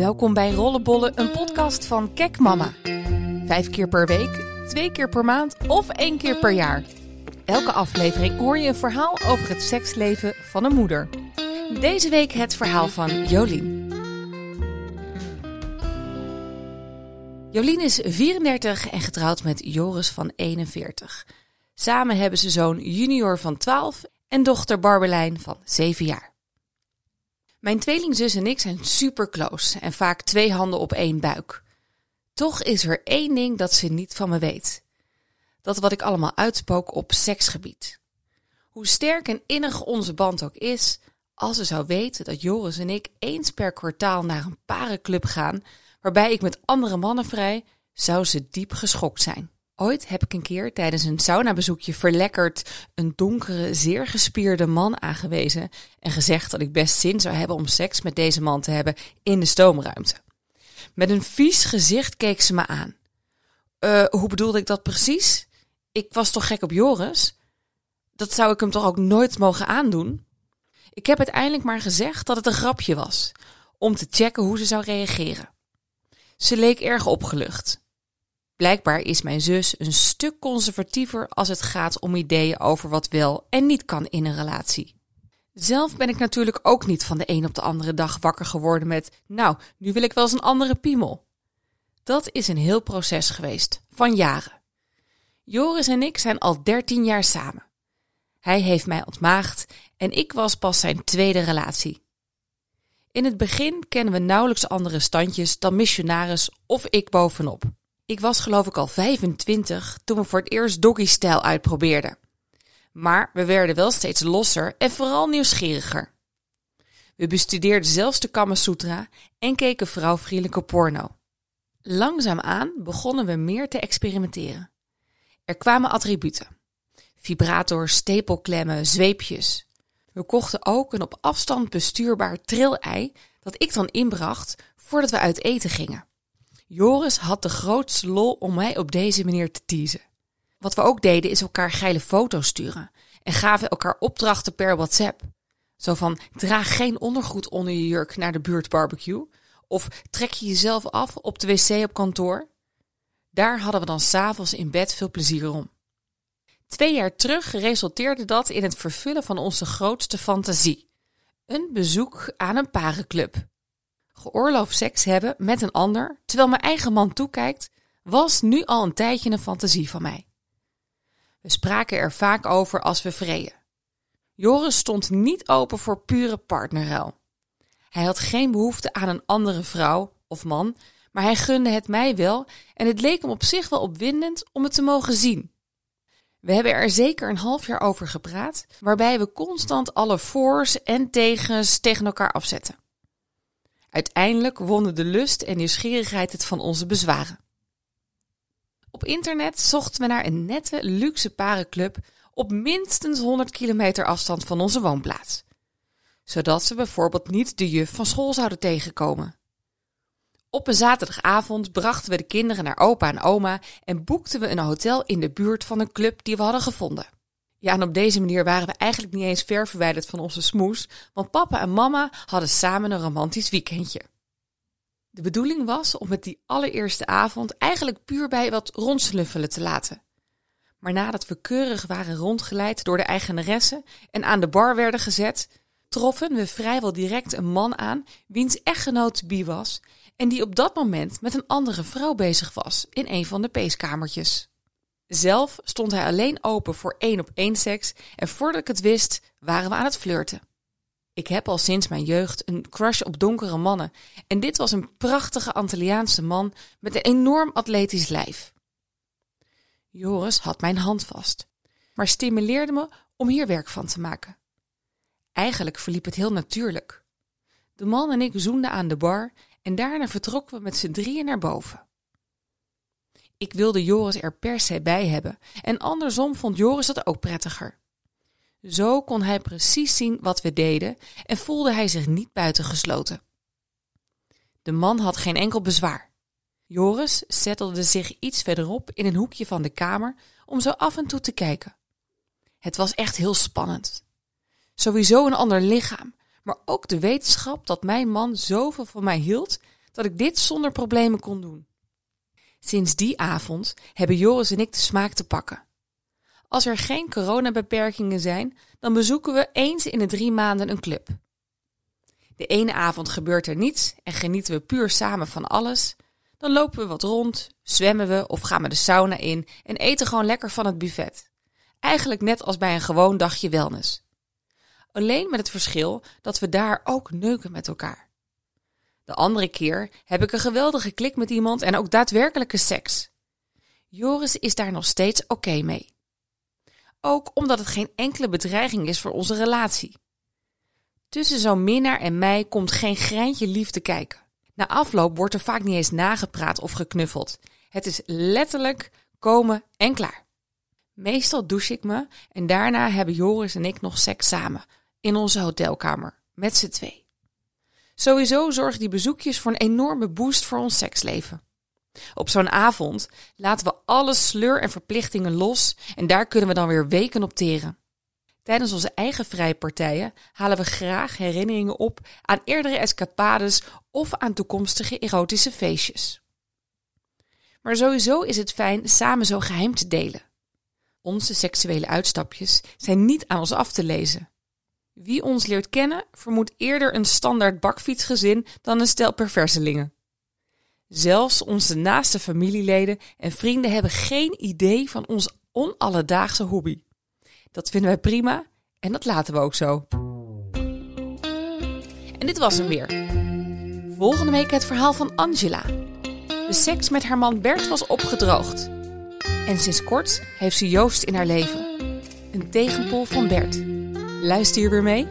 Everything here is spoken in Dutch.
Welkom bij Rollenbollen, een podcast van Kek Mama. Vijf keer per week, twee keer per maand of één keer per jaar. Elke aflevering hoor je een verhaal over het seksleven van een moeder. Deze week het verhaal van Jolien. Jolien is 34 en getrouwd met Joris van 41. Samen hebben ze zoon Junior van 12 en dochter Barbelijn van 7 jaar. Mijn tweelingzus en ik zijn super close en vaak twee handen op één buik. Toch is er één ding dat ze niet van me weet. Dat wat ik allemaal uitspook op seksgebied. Hoe sterk en innig onze band ook is, als ze zou weten dat Joris en ik eens per kwartaal naar een parenclub gaan, waarbij ik met andere mannen vrij, zou ze diep geschokt zijn. Ooit heb ik een keer tijdens een saunabezoekje verlekkerd een donkere, zeer gespierde man aangewezen en gezegd dat ik best zin zou hebben om seks met deze man te hebben in de stoomruimte. Met een vies gezicht keek ze me aan. Uh, hoe bedoelde ik dat precies? Ik was toch gek op Joris? Dat zou ik hem toch ook nooit mogen aandoen? Ik heb uiteindelijk maar gezegd dat het een grapje was, om te checken hoe ze zou reageren. Ze leek erg opgelucht. Blijkbaar is mijn zus een stuk conservatiever als het gaat om ideeën over wat wel en niet kan in een relatie. Zelf ben ik natuurlijk ook niet van de een op de andere dag wakker geworden met: Nou, nu wil ik wel eens een andere piemel. Dat is een heel proces geweest, van jaren. Joris en ik zijn al 13 jaar samen. Hij heeft mij ontmaagd en ik was pas zijn tweede relatie. In het begin kennen we nauwelijks andere standjes dan missionaris of ik bovenop. Ik was geloof ik al 25 toen we voor het eerst doggy-stijl uitprobeerden. Maar we werden wel steeds losser en vooral nieuwsgieriger. We bestudeerden zelfs de Kama Sutra en keken vrouwvriendelijke porno. Langzaamaan begonnen we meer te experimenteren. Er kwamen attributen. Vibrators, stapelklemmen, zweepjes. We kochten ook een op afstand bestuurbaar trillei dat ik dan inbracht voordat we uit eten gingen. Joris had de grootste lol om mij op deze manier te teasen. Wat we ook deden is elkaar geile foto's sturen en gaven elkaar opdrachten per WhatsApp. Zo van draag geen ondergoed onder je jurk naar de buurtbarbecue of trek je jezelf af op de wc op kantoor. Daar hadden we dan s'avonds in bed veel plezier om. Twee jaar terug resulteerde dat in het vervullen van onze grootste fantasie: een bezoek aan een parenclub geoorloofd seks hebben met een ander, terwijl mijn eigen man toekijkt, was nu al een tijdje een fantasie van mij. We spraken er vaak over als we vreden. Joris stond niet open voor pure partnerruil. Hij had geen behoefte aan een andere vrouw of man, maar hij gunde het mij wel en het leek hem op zich wel opwindend om het te mogen zien. We hebben er zeker een half jaar over gepraat, waarbij we constant alle voor's en tegens tegen elkaar afzetten. Uiteindelijk wonnen de lust en nieuwsgierigheid het van onze bezwaren. Op internet zochten we naar een nette, luxe parenclub op minstens 100 kilometer afstand van onze woonplaats. Zodat ze bijvoorbeeld niet de juf van school zouden tegenkomen. Op een zaterdagavond brachten we de kinderen naar opa en oma en boekten we een hotel in de buurt van een club die we hadden gevonden. Ja, en op deze manier waren we eigenlijk niet eens ver verwijderd van onze smoes, want papa en mama hadden samen een romantisch weekendje. De bedoeling was om het die allereerste avond eigenlijk puur bij wat rondsnuffelen te laten. Maar nadat we keurig waren rondgeleid door de eigenaresse en aan de bar werden gezet, troffen we vrijwel direct een man aan wiens echtgenoot Bie was en die op dat moment met een andere vrouw bezig was in een van de peeskamertjes. Zelf stond hij alleen open voor één op één seks en voordat ik het wist, waren we aan het flirten. Ik heb al sinds mijn jeugd een crush op donkere mannen en dit was een prachtige Antilliaanse man met een enorm atletisch lijf. Joris had mijn hand vast, maar stimuleerde me om hier werk van te maken. Eigenlijk verliep het heel natuurlijk. De man en ik zoenden aan de bar en daarna vertrokken we met z'n drieën naar boven. Ik wilde Joris er per se bij hebben en andersom vond Joris dat ook prettiger. Zo kon hij precies zien wat we deden en voelde hij zich niet buitengesloten. De man had geen enkel bezwaar. Joris zettelde zich iets verderop in een hoekje van de kamer om zo af en toe te kijken. Het was echt heel spannend. Sowieso een ander lichaam, maar ook de wetenschap dat mijn man zoveel van mij hield dat ik dit zonder problemen kon doen. Sinds die avond hebben Joris en ik de smaak te pakken. Als er geen coronabeperkingen zijn, dan bezoeken we eens in de drie maanden een club. De ene avond gebeurt er niets en genieten we puur samen van alles. Dan lopen we wat rond, zwemmen we of gaan we de sauna in en eten gewoon lekker van het buffet. Eigenlijk net als bij een gewoon dagje wellness. Alleen met het verschil dat we daar ook neuken met elkaar. De andere keer heb ik een geweldige klik met iemand en ook daadwerkelijke seks. Joris is daar nog steeds oké mee. Ook omdat het geen enkele bedreiging is voor onze relatie. Tussen zo'n minnaar en mij komt geen greintje liefde kijken. Na afloop wordt er vaak niet eens nagepraat of geknuffeld. Het is letterlijk komen en klaar. Meestal douche ik me en daarna hebben Joris en ik nog seks samen in onze hotelkamer met z'n twee. Sowieso zorgen die bezoekjes voor een enorme boost voor ons seksleven. Op zo'n avond laten we alle sleur en verplichtingen los en daar kunnen we dan weer weken op teren. Tijdens onze eigen vrije partijen halen we graag herinneringen op aan eerdere escapades of aan toekomstige erotische feestjes. Maar sowieso is het fijn samen zo geheim te delen. Onze seksuele uitstapjes zijn niet aan ons af te lezen. Wie ons leert kennen, vermoedt eerder een standaard bakfietsgezin dan een stel perverselingen. Zelfs onze naaste familieleden en vrienden hebben geen idee van ons onalledaagse hobby. Dat vinden wij prima en dat laten we ook zo. En dit was hem weer. Volgende week het verhaal van Angela. De seks met haar man Bert was opgedroogd. En sinds kort heeft ze Joost in haar leven. Een tegenpol van Bert. Luister je weer mee?